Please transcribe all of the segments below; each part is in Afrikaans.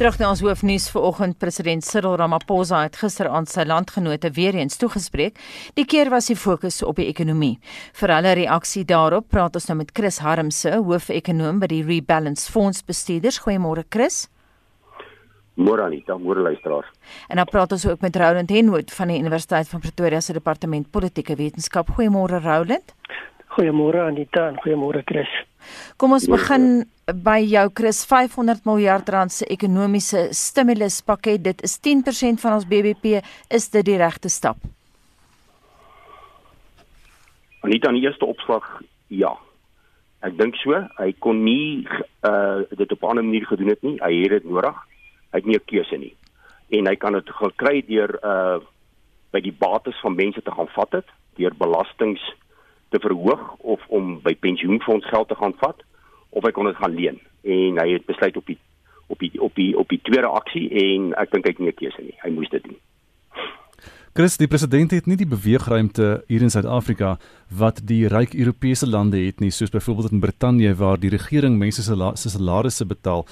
Terug na ons hoofnuus vanoggend, president Cyril Ramaphosa het gister aan sy landgenote weer eens toegespreek. Die keer was die fokus op die ekonomie. Vir hulle reaksie daarop praat ons nou met Chris Harmse, hoofekonoom by die Rebalance Fonds bestuurders. Goeiemôre Chris. Môre Anita, môre luisteraars. En dan praat ons ook met Roland Henwood van die Universiteit van Pretoria se departement politieke wetenskap. Goeiemôre Roland. Goeiemôre Anita en goeiemôre Chris. Kom ons begin by jou Chris 500 miljard rand se ekonomiese stimuluspakket. Dit is 10% van ons BBP. Is dit die regte stap? Niet aan die eerste opslag ja. Ek dink so. Hy kon nie uh dit op 'n ander manier gedoen het nie. Hy het dit nodig. Hy het nie 'n keuse nie. En hy kan dit gekry deur uh by die bates van mense te gaan vat het, deur belastings te verhoog of om by pensioenfonds geld te gaan vat of hy kon dit gaan leen en hy het besluit op die op die op die op die tweede aksie en ek dink hy het nie 'n keuse nie hy moes dit doen Chris die president het nie die beweegruimte hier in Suid-Afrika wat die ryk Europese lande het nie soos byvoorbeeld in Brittanje waar die regering mense se salarisse betaal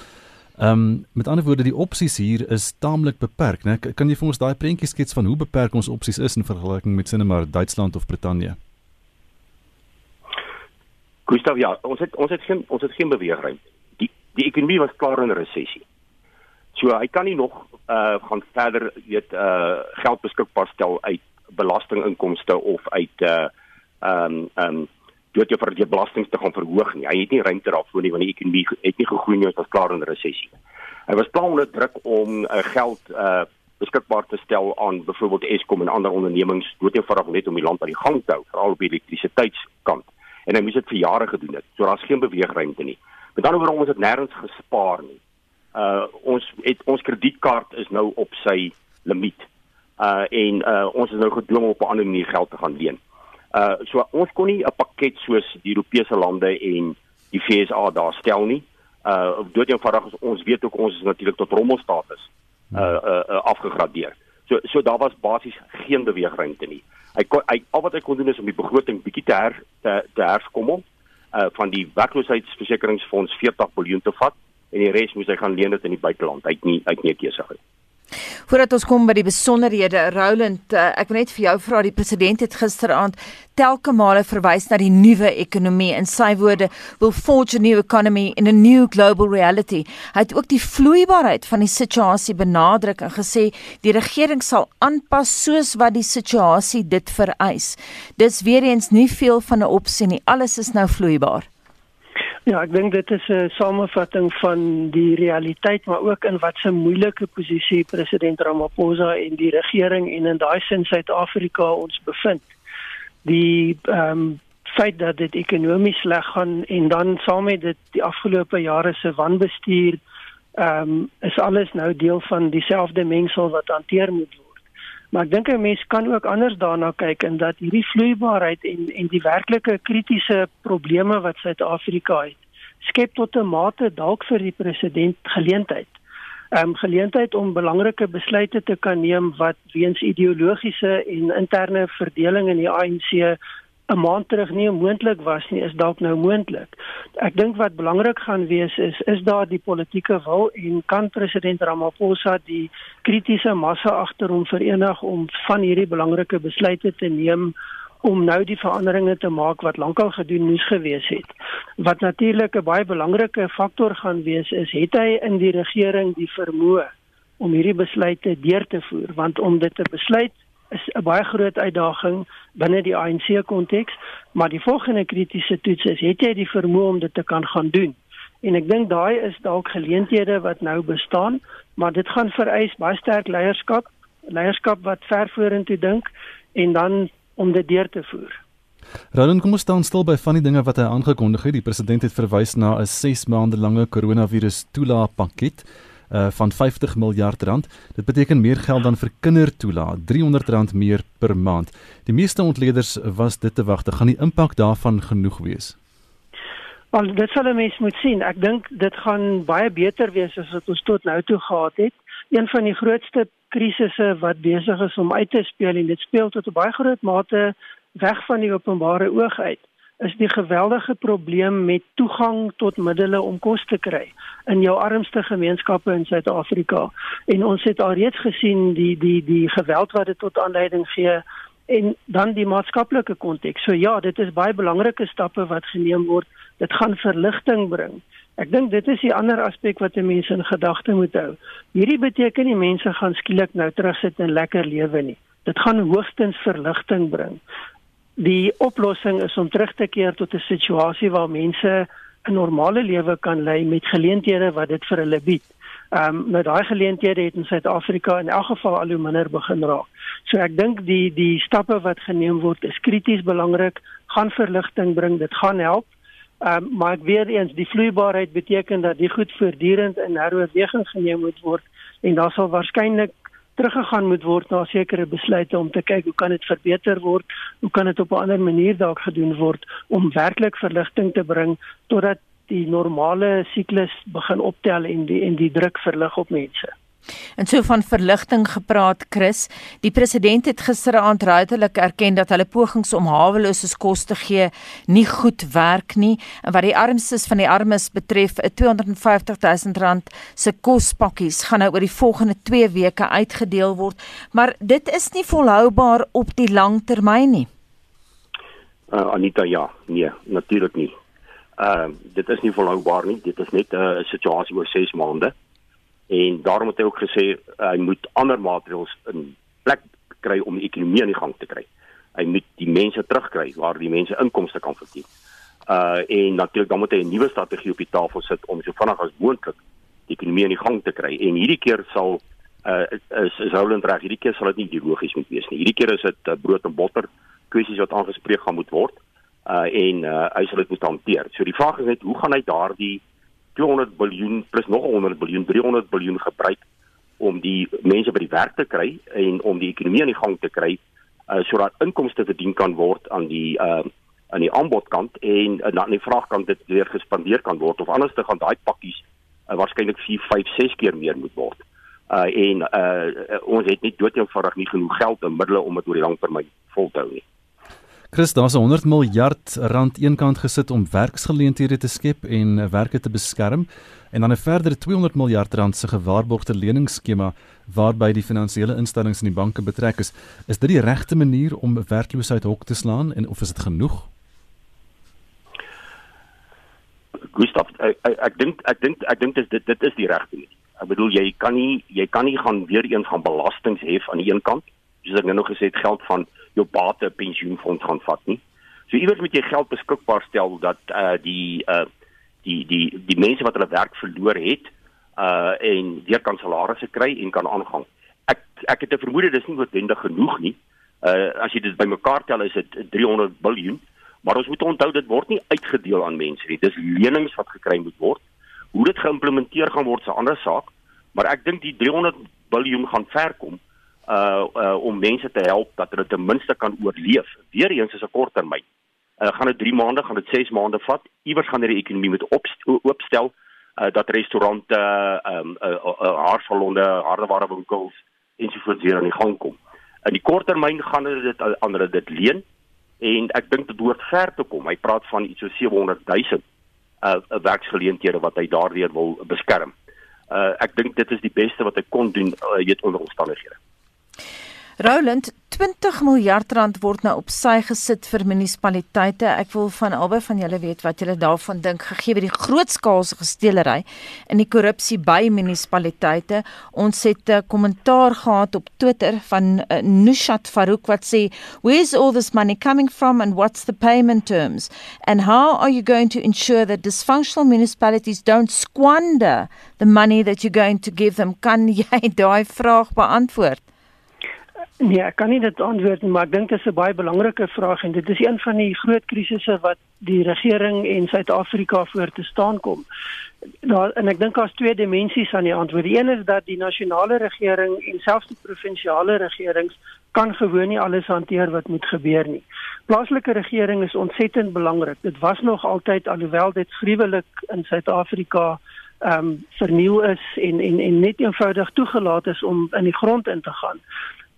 Ehm um, met ander woorde die opsies hier is taamlik beperk, né? Kan jy vir ons daai prentjie skets van hoe beperk ons opsies is in vergelyking met sinne maar Duitsland of Brittanje? Gustav, ja, ons het ons het geen ons het geen beweegruimte. Die die ekonomie was klaar in 'n resessie. So hy kan nie nog uh gaan verder weet uh geld beskikbaar stel uit belastinginkomste of uit uh ehm um, ehm um, dit vir die belastings te gaan verhoog nie. Hy het nie ruimte daarvoor nie want die ekonomie het nie gegroei nie, ons was klaar in 'n resessie. Hy was plan onder druk om uh, geld uh beskikbaar te stel aan byvoorbeeld Eskom en ander ondernemings, doodgewoonig net om die land aan die gang te hou, veral op die elektrisiteitskant en hy moes dit vir jare gedoen het. So daar's geen beweegruimte nie. Met ander woorde ons het nêrens gespaar nie. Uh ons het ons kredietkaart is nou op sy limiet. Uh en uh ons is nou gedwing om op 'n ander manier geld te gaan leen. Uh so ons kon nie 'n pakket soos die Europese lande en die FSA daar stel nie. Uh dood eenvoudig ons weet ook ons is natuurlik tot rommelstatus uh, uh, uh afgegradeer. So so daar was basies geen beweegruimte nie. Hy kon hy al wat hy kon doen is om die begroting bietjie te her te, te herskommel uh van die werkloosheidsversekeringsfonds 40 miljard te vat en die res moes hy gaan leen dit in die buiteland. Hy het nie hy het nie 'n keuse gehad. Voordat ons kom by die besonderhede, Roland, uh, ek wil net vir jou vra die president het gisteraand telke male verwys na die nuwe ekonomie in sy woorde will forge a new economy in a new global reality. Hy het ook die vloeibaarheid van die situasie benadruk en gesê die regering sal aanpas soos wat die situasie dit vereis. Dis weer eens nie veel van 'n opsie nie. Alles is nou vloeibaar. Ja, ek dink dit is 'n samevatting van die realiteit maar ook in wat 'n moeilike posisie president Ramaphosa en die regering en in daai sin Suid-Afrika ons bevind. Die ehm um, feit dat dit ekonomies sleg gaan en dan saam met dit die afgelope jare se wanbestuur ehm um, is alles nou deel van dieselfde mengsel wat hanteer moet word. Maar ek dink 'n mens kan ook anders daarna kyk en dat hierdie vloeibaarheid en en die werklike kritiese probleme wat Suid-Afrika het, skep tot 'n mate dalk vir die president geleentheid. Ehm um, geleentheid om belangrike besluite te kan neem wat weens ideologiese en interne verdeling in die ANC 'n maand terug nie moontlik was nie, is dalk nou moontlik. Ek dink wat belangrik gaan wees is is daar die politieke wil en kan president Ramaphosa die kritiese massa agter hom verenig om van hierdie belangrike besluite te neem om nou die veranderinge te maak wat lankal gedoen moes gewees het. Wat natuurlik 'n baie belangrike faktor gaan wees is het hy in die regering die vermoë om hierdie besluite deur te voer want om dit te besluit is 'n baie groot uitdaging binne die ANC konteks, maar die volgende kritiese toets is het jy die vermoë om dit te kan gaan doen? En ek dink daai is dalk geleenthede wat nou bestaan, maar dit gaan vereis baie sterk leierskap, leierskap wat ver vorentoe dink en dan om dit deur te voer. Roland, kom ons staan stil by van die dinge wat hy aangekondig het. Die president het verwys na 'n 6 maande lange koronavirus toelaapakket uh van 50 miljard rand. Dit beteken meer geld dan vir kindertoelaat, 300 rand meer per maand. Die meeste ontleeders was dit te wag. Gaan die impak daarvan genoeg wees? Wel, dit sal mens moet sien. Ek dink dit gaan baie beter wees as wat ons tot nou toe gehad het. Een van die grootste krisisse wat besig is om uit te speel en dit speel tot 'n baie groot mate weg van die openbare oog uit is die geweldige probleem met toegang tot middele om kos te kry in jou armste gemeenskappe in Suid-Afrika. En ons het alreeds gesien die die die geweld wat dit tot aanleiding gee en dan die maatskaplike konteks. So ja, dit is baie belangrike stappe wat geneem word. Dit gaan verligting bring. Ek dink dit is die ander aspek wat mense in gedagte moet hou. Hierdie beteken nie mense gaan skielik nou terugsit en lekker lewe nie. Dit gaan hoogstens verligting bring. Die oplossing is om terug te keer tot 'n situasie waar mense 'n normale lewe kan lei met geleenthede wat dit vir hulle bied. Ehm um, nou daai geleenthede het in Suid-Afrika in elk geval al hoe minder begin raak. So ek dink die die stappe wat geneem word is krities belangrik, gaan verligting bring, dit gaan help. Ehm um, maar ek weer eens die vloeibaarheid beteken dat die goed voortdurend in heroorweging geneem moet word en daar sal waarskynlik teruggegaan moet word na sekere besluite om te kyk hoe kan dit verbeter word, hoe kan dit op 'n ander manier dalk gedoen word om werklik verligting te bring totdat die normale siklus begin optel en die en die druk verlig op mense. En so van verligting gepraat Chris, die president het gisteraand ruitelik erken dat hulle pogings om haweloses kos te gee nie goed werk nie en wat die armstes van die armes betref, 'n 250 000 rand se kospakkies gaan nou oor die volgende 2 weke uitgedeel word, maar dit is nie volhoubaar op die lang termyn nie. Uh, Anita ja, nee, natuurlik nie. Uh, dit is nie volhoubaar nie. Dit is net 'n uh, situasie oor 6 maande. En daarom het hy ook gesê hy moet ander maatreëls in plek kry om die ekonomie aan die gang te kry. Hy moet die mense terugkry waar die mense inkomste kan verdien. Uh en natuurlik dan moet hy 'n nuwe strategie op die tafel sit om so vinnig as moontlik die ekonomie aan die gang te kry. En hierdie keer sal uh is is Roland reg. Hierdie keer sal dit nie ideologies moet wees nie. Hierdie keer is dit uh, brood en botter kwessies wat aangespreek gaan moet word uh en uh hy sal dit moet hanteer. So die vraag is net hoe gaan hy daardie 200 miljard plus nog 100 miljard 300 miljard gebruik om die mense by die werk te kry en om die ekonomie aan die gang te kry uh sodat inkomste verdien kan word aan die uh aan die aanbodkant en uh, aan die vraagkant dit weer gespandeer kan word of anders te gaan daai pakkies uh, waarskynlik 4 5 6 keer meer moet word. Uh en uh ons het nie doodeenvoudig nie genoeg geld en middele om dit oor die lang termyn vol te hou nie. Chris, daar's 100 miljard rand eenkant gesit om werksgeleenthede te skep en werke te beskerm en dan 'n verdere 200 miljard rand se gewaarborgde leningsskema waarby die finansiële instellings en die banke betrek is. Is dit die regte manier om werkloosheid hok te slaan en of is dit genoeg? Gustav, ek ek dink ek dink ek dink dit dit is die regte manier. Ek bedoel jy kan nie jy kan nie gaan weer eens gaan belastings hef aan die een kant, soos ek nou nog gesê het geld van jou bate pensioenfonds gaan vat nie. So iewers moet jy geld beskikbaar stel dat uh die uh die die die mense wat hulle werk verloor het uh en weer kan salarisse kry en kan aangaan. Ek ek het 'n vermoede dis nie noodwendig genoeg nie. Uh as jy dit bymekaar tel is dit 300 miljard, maar ons moet onthou dit word nie uitgedeel aan mense nie. Dis lenings wat gekry moet word. Hoe dit geïmplementeer gaan word 'n ander saak, maar ek dink die 300 miljard gaan ver kom uh, uh om mense te help dat hulle ten minste kan oorleef. Weereens is 'n kort termyn. Uh gaan dit 3 maande, gaan dit 6 maande vat. Iewers gaan die ekonomie moet oopstel uh dat restaurante, ehm um, uh, uh, uh haarsalonne, hardewarewinkels ensovoorts weer aan die gang kom. In die kort termyn gaan hulle dit aan hulle dit leen en ek dink dit behoort ver te kom. Hy praat van iets so 700 000 uh werksgeleenthede wat hy daardeur wil beskerm. Uh ek dink dit is die beste wat hy kon doen uh, weet onder omstandighede. Roland 20 miljard rand word nou op sy gesit vir munisipaliteite. Ek wil van albei van julle weet wat julle daarvan dink gegee word die grootskaalse gesteelery in die korrupsie by munisipaliteite. Ons het 'n kommentaar gehad op Twitter van uh, Nushat Farouk wat sê, "Where's all this money coming from and what's the payment terms? And how are you going to ensure that dysfunctional municipalities don't squander the money that you're going to give them?" Kan jy daai vraag beantwoord? Nee, ek kan nie dit antwoord nie, maar ek dink dit is 'n baie belangrike vraag en dit is een van die groot krisisse wat die regering en Suid-Afrika voor te staan kom. Daar en ek dink daar's twee dimensies aan die antwoord. Die een is dat die nasionale regering en selfs die provinsiale regerings kan gewoon nie alles hanteer wat moet gebeur nie. Plaaslike regering is ontsettend belangrik. Dit was nog altyd alhoewel dit gruwelik in Suid-Afrika ehm um, verniel is en en en net eenvoudig toegelaat is om in die grond in te gaan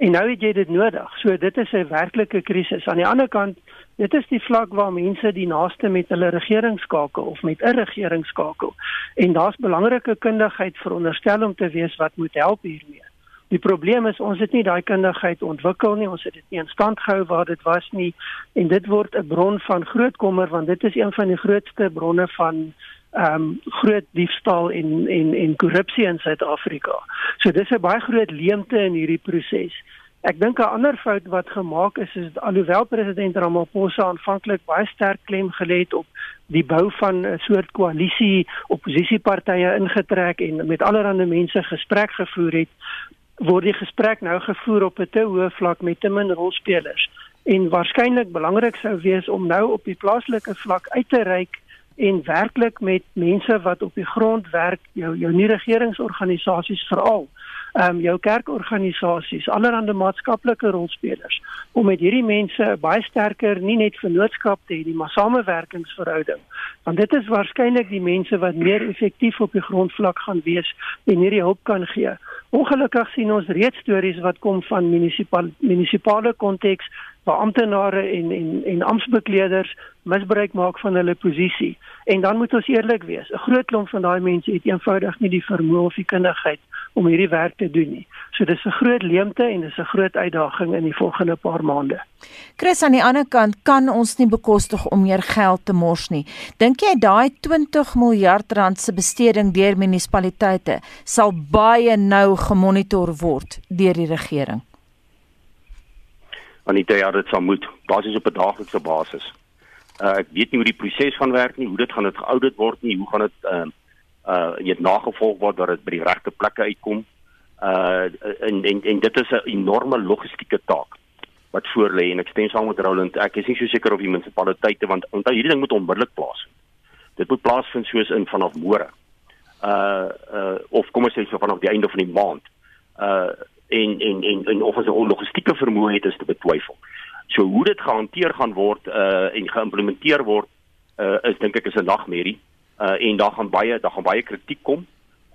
En nou het jy dit nodig. So dit is 'n werklike krisis. Aan die ander kant, dit is die vlak waar mense die naaste met hulle regering skakel of met 'n regering skakel. En daar's belangrike kundigheid veronderstel om te wees wat moet help hiermee. Die probleem is ons het nie daai kundigheid ontwikkel nie, ons het dit nie in stand gehou waar dit was nie en dit word 'n bron van groot kommer want dit is een van die grootste bronne van ehm um, groot diefstal en en en korrupsie in Suid-Afrika. So dis 'n baie groot leemte in hierdie proses. Ek dink 'n ander fout wat gemaak is is alhoewel president Ramaphosa aanvanklik baie sterk klem gelê het op die bou van 'n soort koalisie oppositiepartye ingetrek en met allerlei mense gesprek gevoer het, word die gesprek nou gevoer op 'n te hoë vlak met te min rolspelers en waarskynlik belangrik sou wees om nou op die plaaslike vlak uit te reik en werklik met mense wat op die grond werk jou jou nie regeringsorganisasies veral ehm um, jou kerkorganisasies allerhande maatskaplike rolspelers om met hierdie mense baie sterker nie net vennootskap te hê maar samewerkingsverhouding. Want dit is waarskynlik die mense wat meer effektief op die grondvlak gaan wees en hierdie hulp kan gee. Ongelukkig sien ons reeds stories wat kom van munisipale munisipale konteks waar amptenare en en en amptbekleders misbruik maak van hulle posisie. En dan moet ons eerlik wees, 'n groot klomp van daai mense het eenvoudig nie die vermoë of die kundigheid om hierdie werk te doen nie. So dis 'n groot leemte en dis 'n groot uitdaging in die volgende paar maande. Chris aan die ander kant kan ons nie bekostig om meer geld te mors nie. Dink jy daai 20 miljard rand se besteding deur munisipaliteite sal baie nou gemonitor word deur die regering? Anita, ja, dit sal moet basies op 'n daaglikse basis. Uh, ek weet nie hoe die proses gaan werk nie, hoe dit gaan dit geaudit word nie, hoe gaan dit ehm uh, uh jy nagevolg word dat dit by die regte plekke uitkom. Uh en en, en dit is 'n enorme logistieke taak wat voor lê en ek stem saam met Roland. Ek is nie so seker of die munisipaliteite want onthou hierdie ding moet onmiddellik plaasvind. Dit moet plaasvind soos in vanaf môre. Uh uh of kom ons sê so vanaf die einde van die maand. Uh en en en, en of ons 'n logistieke vermoë het is te betwyfel. So hoe dit gehanteer gaan word uh en geïmplementeer word uh is dink ek is 'n nagmerrie uh en daar gaan baie daar gaan baie kritiek kom.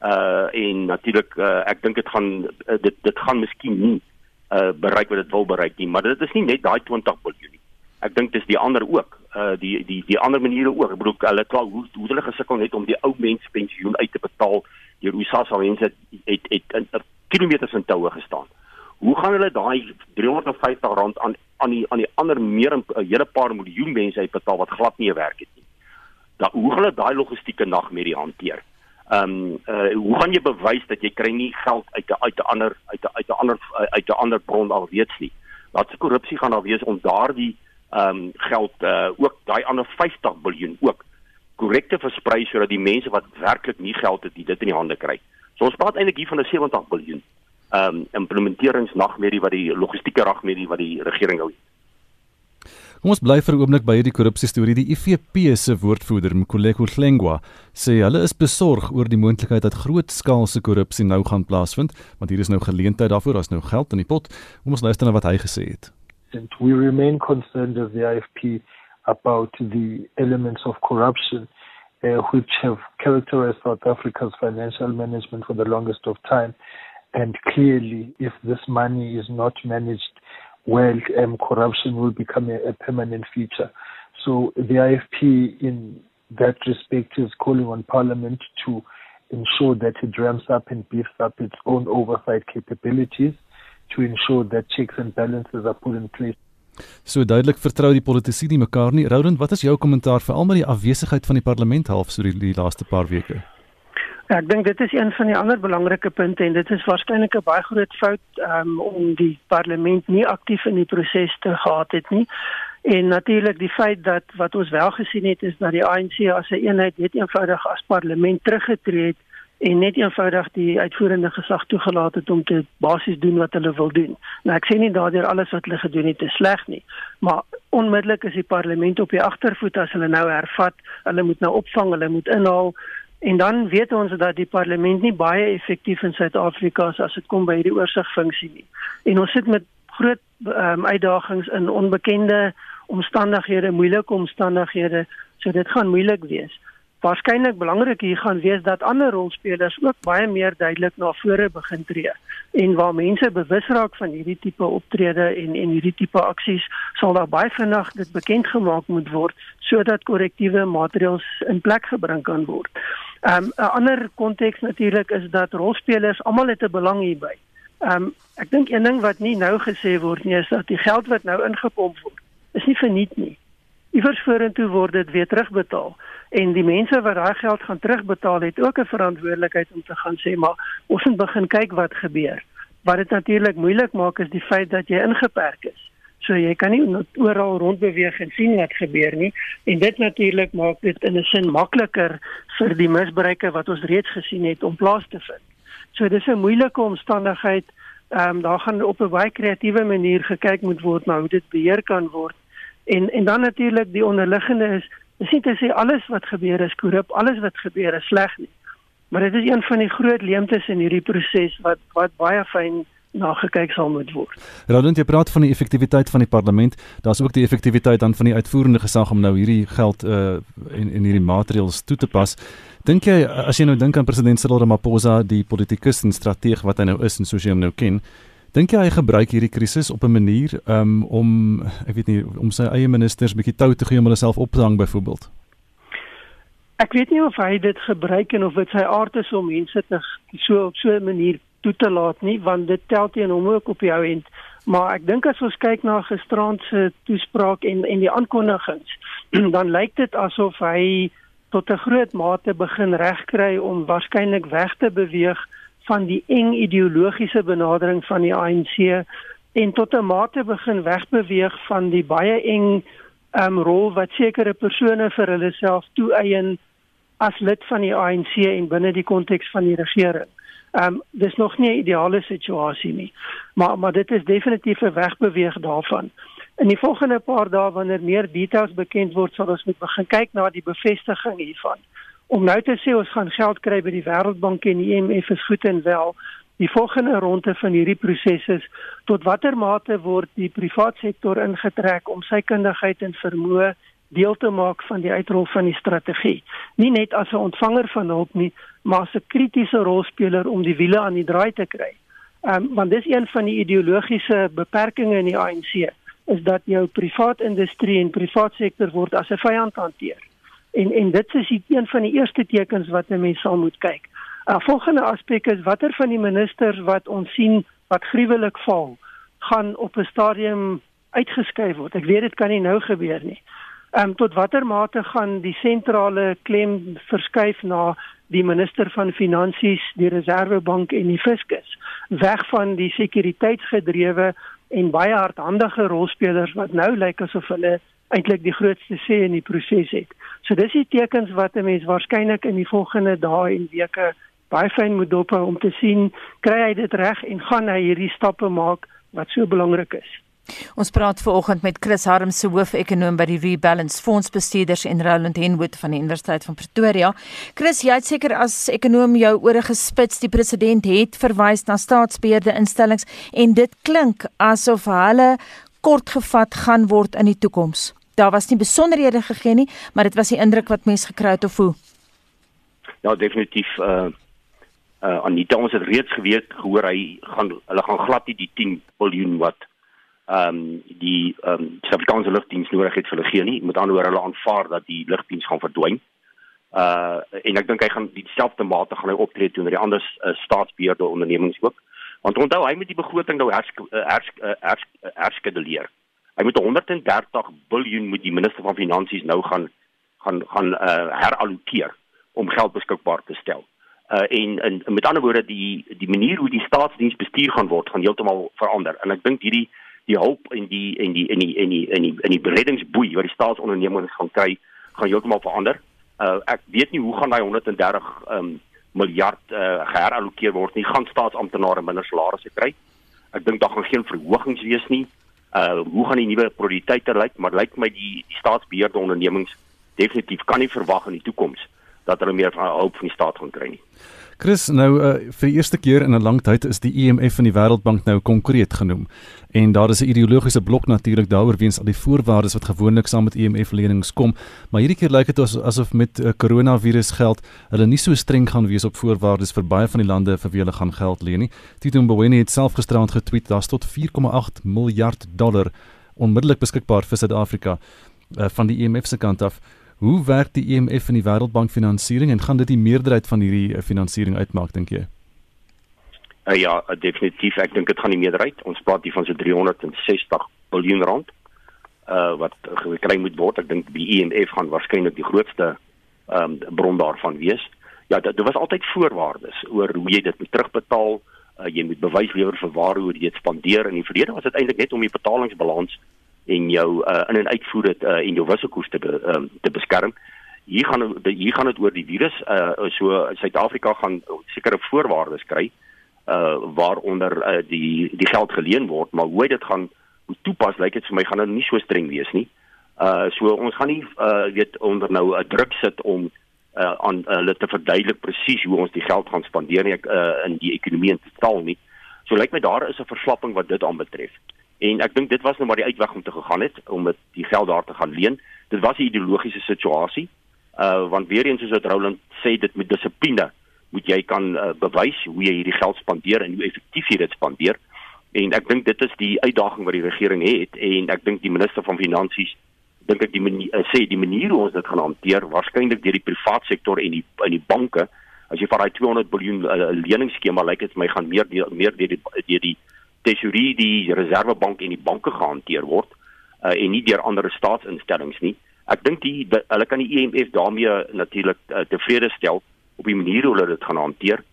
Uh en natuurlik uh, ek dink dit gaan uh, dit dit gaan miskien nie uh bereik wat dit wil bereik nie, maar dit is nie net daai 20 miljard nie. Ek dink dis die ander ook. Uh die die die ander maniere ook. Ek bedoel hulle klaar hoe hoe hulle gesukkel net om die ou mense pensioen uit te betaal. Die Rusasa mense het het, het, het kilometers in toue gestaan. Hoe gaan hulle daai 350 rand aan aan die aan die ander meer 'n hele paar miljoen mense uitbetaal wat glad nie werk het nie? dat hoe hulle daai logistieke nagmerrie hanteer. Ehm um, uh, hoe gaan jy bewys dat jy kry nie geld uit 'n uit 'n ander uit 'n uit 'n ander uit 'n ander bron alreeds nie. Wat se korrupsie gaan daar wees om daardie ehm um, geld uh, ook daai ander 50 miljard ook korrek te versprei sodat die mense wat werklik nie geld het, dit in die hande kry. So ons praat eintlik hier van 'n 70 miljard ehm um, implementeringsnagmerrie wat die logistieke nagmerrie wat die regering hou. Kom ons bly vir 'n oomblik by hierdie korrupsie storie. Die IFP se woordvoerder, Mkoleko Hlengwa, sê hulle is besorg oor die moontlikheid dat grootskaalse korrupsie nou gaan plaasvind, want hier is nou geleentheid daarvoor, daar's nou geld in die pot. Kom ons luister na wat hy gesê het. And we remain concerned as the IFP about the elements of corruption uh, which have characterized South Africa's financial management for the longest of time. And clearly, if this money is not managed well, um, corruption will become a, a permanent feature. So the IFP, in that respect, is calling on Parliament to ensure that it ramps up and beefs up its own oversight capabilities to ensure that checks and balances are put in place. So duidelik vertrou die politici nie mekaar nie. Roland, wat is jou kommentaar vir almal die afwesigheid van die parlement half so die, die laaste paar weke? Ja, ek dink dit is een van die ander belangrike punte en dit is waarskynlik 'n baie groot fout um, om die parlement nie aktief in die proses te gehad het nie. En natuurlik die feit dat wat ons wel gesien het is dat die ANC as 'n een eenheid net eenvoudig as parlement teruggetree het en net eenvoudig die uitvoerende gesag toegelaat het om te basies doen wat hulle wil doen. Nou ek sê nie daardeur alles wat hulle gedoen het is sleg nie, maar onmiddellik is die parlement op die agtervoet as hulle nou hervat, hulle moet nou opvang, hulle moet inhaal En dan weet ons dat die parlement nie baie effektief in Suid-Afrika is as dit kom by hierdie oorsigfunksie nie. En ons sit met groot um, uitdagings in onbekende omstandighede, moeilike omstandighede, so dit gaan moeilik wees. Waarskynlik belangrik hier gaan wees dat ander rolspelers ook baie meer duidelik na vore begin tree en waar mense bewus raak van hierdie tipe optrede en en hierdie tipe aksies sal daar baie vinnig dit bekend gemaak moet word sodat korrektiewe maatreëls in plek gebring kan word. Ehm um, 'n ander konteks natuurlik is dat rolspelers almal het 'n belang hierby. Ehm um, ek dink een ding wat nie nou gesê word nie is dat die geld wat nou ingepomp word is nie verniet nie. Iewers vorentoe word dit weer terugbetaal en die mense wat daai geld gaan terugbetaal het ook 'n verantwoordelikheid om te gaan sê maar ons moet begin kyk wat gebeur. Wat dit natuurlik moeilik maak is die feit dat jy ingeperk is. So jy kan nie oral rondbeweeg en sien wat gebeur nie en dit natuurlik maak dit in 'n sin makliker vir die misbruike wat ons reeds gesien het om plaas te vind. So dis 'n moeilike omstandigheid. Ehm um, daar gaan op 'n baie kreatiewe manier gekyk moet word na hoe dit beheer kan word. En en dan natuurlik die onderliggende is Dis nie te sê alles wat gebeur is korrup, alles wat gebeur is sleg nie. Maar dit is een van die groot leemtes in hierdie proses wat wat baie fyn nagekyk sal moet word. Roland, jy praat van die effektiwiteit van die parlement. Daar's ook die effektiwiteit dan van die uitvoerende gesag om nou hierdie geld uh en en hierdie maatreëls toe te pas. Dink jy as jy nou dink aan president Cyril Ramaphosa, die politikus en strateeg wat hy nou is en soos jy hom nou ken, Dink jy hy gebruik hierdie krisis op 'n manier um, om ek weet nie om sy eie ministers bietjie tou te gee om hulle self op te hang byvoorbeeld? Ek weet nie of hy dit gebruik en of dit sy aard is om mense te so op so 'n manier toe te laat nie want dit tel teen hom ook op jou end. Maar ek dink as ons kyk na gisteraand se toespraak en en die aankondigings, dan lyk dit asof hy tot 'n groot mate begin regkry om waarskynlik weg te beweeg van die eng ideologiese benadering van die ANC en tot 'n mate begin wegbeweeg van die baie eng um, rol wat sekere persone vir hulle self toeëien as lid van die ANC en binne die konteks van die regering. Ehm um, dis nog nie 'n ideale situasie nie. Maar maar dit is definitief 'n wegbeweeg daarvan. In die volgende paar dae wanneer meer details bekend word, sal ons moet begin kyk na die bevestiging hiervan om nou te sê ons gaan geld kry by die Wêreldbank en die IMF is goed en wel. Die volgende ronde van hierdie proses is tot watter mate word die private sektor ingetrek om sy kundigheid en vermoë deel te maak van die uitrol van die strategie. Nie net as 'n ontvanger van hulp nie, maar as 'n kritiese rolspeler om die wiele aan die draai te kry. Ehm um, want dis een van die ideologiese beperkings in die ANC is dat jou private industrie en private sektor word as 'n vyand hanteer en en dit is een van die eerste tekens wat 'n mens sal moet kyk. 'n uh, Volgende aspek is watter van die ministers wat ons sien wat gruwelik val, gaan op 'n stadium uitgeskuif word. Ek weet dit kan nie nou gebeur nie. Ehm um, tot watter mate gaan die sentrale klem verskuif na die minister van finansies, die reservebank en die fiskus, weg van die sekuriteitsgedrewe en baie hardhandige rolspelers wat nou lyk asof hulle eintlik die grootste sê in die proses het. So dis die tekens wat 'n mens waarskynlik in die volgende dae en weke baie fyn moet dop hou om te sien kry hy dit reg en gaan hy hierdie stappe maak wat so belangrik is. Ons praat veraloggend met Chris Harm se hoofekonoom by die Rebalance Fondsbestuurders en Roland Henwood van die Universiteit van Pretoria. Chris, jy het seker as ekonoom jou ore gespits. Die president het verwys na staatsbeheerde instellings en dit klink asof hulle kortgevat gaan word in die toekoms. Daar was nie besonderhede gegee nie, maar dit was die indruk wat mense gekry het of hoe. Ja, definitief uh uh Anita ons het reeds geweet gehoor hy gaan hulle gaan glad nie die 10 miljard wat ehm um, die ehm um, Suid-Afrikaanse lugdiens nodig het vir hulle nie. Met ander woorde hulle aanvaar dat die lugdiens gaan verdwyn. Uh en ek dink hy gaan dieselfde mate gaan hy optree teenoor die ander uh, staatsbeheerde ondernemings ook. Want onthou hy moet die begroting nou hers hers hers herskeduleer. Hy moet 130 miljard moet die minister van finansies nou gaan gaan gaan uh, herallokeer om geld beskikbaar te stel. Uh en, en met ander woorde die die manier hoe die staatsdiens bestuur gaan word gaan heeltemal verander. En ek dink hierdie die hulp en die en die en die en die en die en die reddingsboei wat die staatsondernemings gaan kry gaan heeltemal verander. Uh ek weet nie hoe gaan daai 130 um miljard uh, geherallokeer word nie, gaan staatsamptenare minder salarisse kry. Ek dink daar gaan geen verhogings wees nie. Uh hoe gaan die nuwe prioriteite lyk? Maar lyk my die, die staatsbeheerde ondernemings definitief kan nie verwag in die toekoms dat hulle meer van hulp van die staat gaan kry nie. Chris, nou uh, vir die eerste keer in 'n lang tyd is die IMF en die Wêreldbank nou konkreet genoem. En daar is 'n ideologiese blok natuurlik daaroor weens al die voorwaardes wat gewoonlik saam met IMF lenings kom, maar hierdie keer lyk dit asof met uh, coronavirus geld hulle nie so streng gaan wees op voorwaardes vir baie van die lande vir wie hulle gaan geld leen nie. Tito Mboweni het self gisterand getweet daar's tot 4,8 miljard dollar onmiddellik beskikbaar vir Suid-Afrika uh, van die IMF se kant af. Hoe werk die IMF en die Wêreldbank finansiering en gaan dit die meerderheid van hierdie eh, finansiering uitmaak dink jy? Uh, ja, uh, definitief. Ek dink dit gaan die meerderheid. Ons praat hier van so 360 miljard rand uh wat gekry moet word. Ek dink die IMF gaan waarskynlik die grootste ehm um, bron daarvan wees. Ja, dit was altyd voorwaardes oor hoe jy dit moet terugbetaal. Uh, jy moet bewys lewer vir waaroor jy dit spandeer. In die verlede was dit eintlik net om die betalingsbalans en jou uh, in en uitvoer dit uh, en jou wisselkoers te be, um, te beskerm. Hier gaan hier gaan dit oor die virus. Uh, so Suid-Afrika gaan sekere voorwaardes kry uh waaronder uh, die die geld geleen word, maar hoe dit gaan hoe toepas lyk dit vir my gaan dit nie so streng wees nie. Uh so ons gaan nie uh weet onder nou 'n druk sit om uh aan hulle uh, te verduidelik presies hoe ons die geld gaan spandeer nie uh in die ekonomie in totaal nie. So lyk my daar is 'n verslapping wat dit aanbetref. En ek dink dit was nou maar die uitweg om te gegaan het om met die geld daar te gaan leen. Dit was 'n ideologiese situasie. Uh want weer eens soos wat Roland sê dit met dissipline moet jy kan uh, bewys hoe jy hierdie geld spandeer en hoe effektief jy dit spandeer. En ek dink dit is die uitdaging wat die regering het en ek dink die minister van finansies dink ek die manier, uh, sê die manier hoe ons dit gaan hanteer waarskynlik deur die private sektor en die in die banke as jy van daai 200 miljard uh, leningsskema lyk dit my gaan meer die, meer deur die deur die tesorie die reservebank en die banke gehanteer word uh, en nie deur ander staatsinstellings nie. Ek dink die, die hulle kan die IMF daarmee natuurlik uh, tevrede stel op die manier hoe hulle dit gaan hanteer.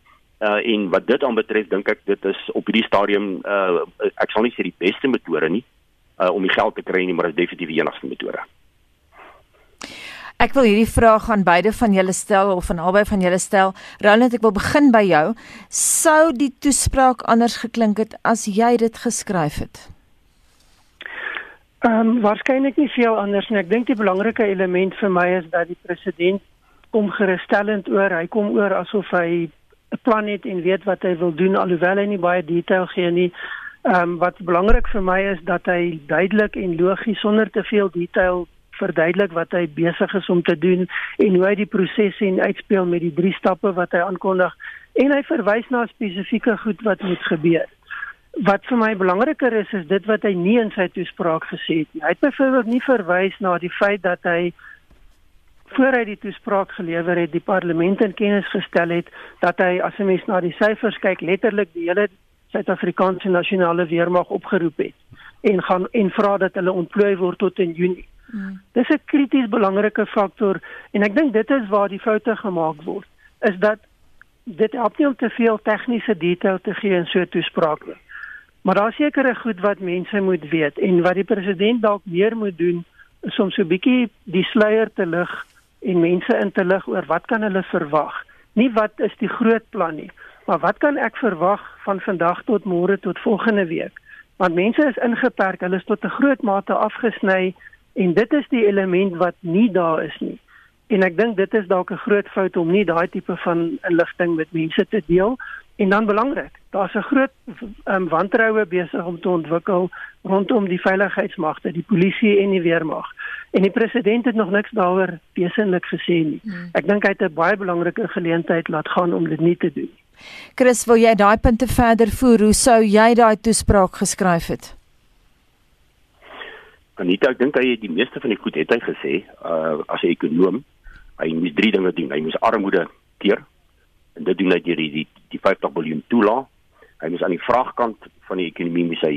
Uh, en wat dit aanbetref dink ek dit is op hierdie stadium uh, ek sal nie sê die beste metode nie uh, om die geld te kry nie, maar dit is definitief die enigste metode. Ek wil hierdie vraag aan beide van julle stel of aan albei van julle stel. Roland, ek wil begin by jou. Sou die toespraak anders geklink het as jy dit geskryf het? Ehm um, waarskynlik nie veel anders nie. Ek dink die belangrike element vir my is dat die president kom gerusstellend oor. Hy kom oor asof hy 'n plan het en weet wat hy wil doen alhoewel hy nie baie detail gee nie. Ehm um, wat belangrik vir my is dat hy duidelik en logies sonder te veel detail verduidelik wat hy besig is om te doen en hoe hy die prosesse en uitspeel met die drie stappe wat hy aankondig en hy verwys na spesifieke goed wat moet gebeur. Wat vir my belangriker is is dit wat hy nie in sy toespraak gesê het nie. Hy het byvoorbeeld nie verwys na die feit dat hy voor hy die toespraak gelewer het, die parlement in kennis gestel het dat hy as 'n mens na die syfers kyk, letterlik die hele Suid-Afrikaanse nasionale weermag opgeroep het en gaan en vra dat hulle ontplooi word tot in Junie. Hmm. Dis 'n krities belangrike faktor en ek dink dit is waar die foute gemaak word is dat dit help nie om te veel tegniese detail te gee in so 'n toespraak nie. Maar daar sekerre goed wat mense moet weet en wat die president dalk meer moet doen is om so 'n bietjie die sluier te lig en mense in te lig oor wat kan hulle verwag. Nie wat is die groot plan nie, maar wat kan ek verwag van vandag tot môre tot volgende week? Want mense is ingeperk, hulle is tot 'n groot mate afgesny En dit is die element wat nie daar is nie. En ek dink dit is dalk 'n groot fout om nie daai tipe van inligting met mense te deel. En dan belangrik, daar's 'n groot um, wantroue besig om te ontwikkel rondom die veiligheidsmagte, die polisie en die weermag. En die president het nog niks daaroor wesentlik gesê nie. Hmm. Ek dink hy het 'n baie belangrike geleentheid laat gaan om dit nie te doen. Chris, wil jy daai punte verder voer? Hoe sou jy daai toespraak geskryf het? Anita, ek dink hy het die meeste van die goed het hy gesê, uh as 'n ekonom, hy moet drie dinge doen. Hy moet armoede keer. En dit doen hy deur die die, die 50 miljard toelaat. Hy moet aan die vraagkant van die ekonomie moet hy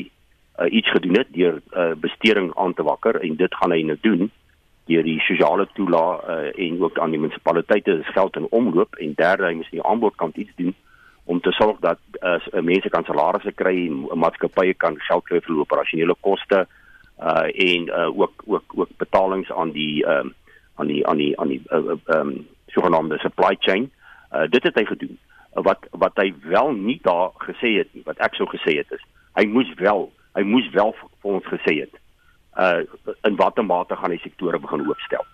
uh, iets gedoen het deur uh besteding aan te wakker en dit gaan hy nou doen deur die sosiale toelaat uh, en ook aan die munisipaliteite se geld in omloop en derde hy moet die aanbodkant iets doen om te sorg dat uh, mense kan salarisse kry, maatskappye kan geld kry vir operasionele koste en uh ook ook ook betalings aan die ehm um, aan die aan die aan die uh, uh, um sogenaamde supply chain. Uh dit het hy gedoen. Uh, wat wat hy wel nie daar gesê het nie, wat ek sou gesê het is, hy moes wel, hy moes wel vir ons gesê het uh in watter mate gaan die sektore begin oopstel.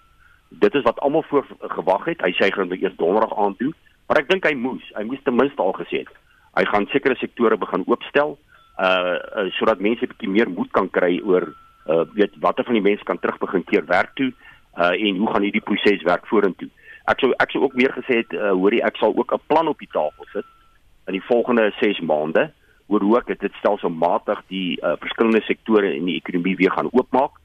Dit is wat almal voor gewag het. Hy sê hy gaan dit eers donderdag aandoen, maar ek dink hy moes. Hy moes ten minste al gesê het. Hy gaan sekere sektore begin oopstel uh, uh sodat mense 'n bietjie meer moed kan kry oor uh weet watter van die mense kan terug begin keer werk toe uh en hoe gaan hierdie proses werk vorentoe. Ek sou ek sou ook weer gesê het uh, hoorie ek sal ook 'n plan op die tafel sit in die volgende 6 maande oor hoe ek dit stelselmatig die uh, verskillende sektore in die ekonomie weer gaan oopmaak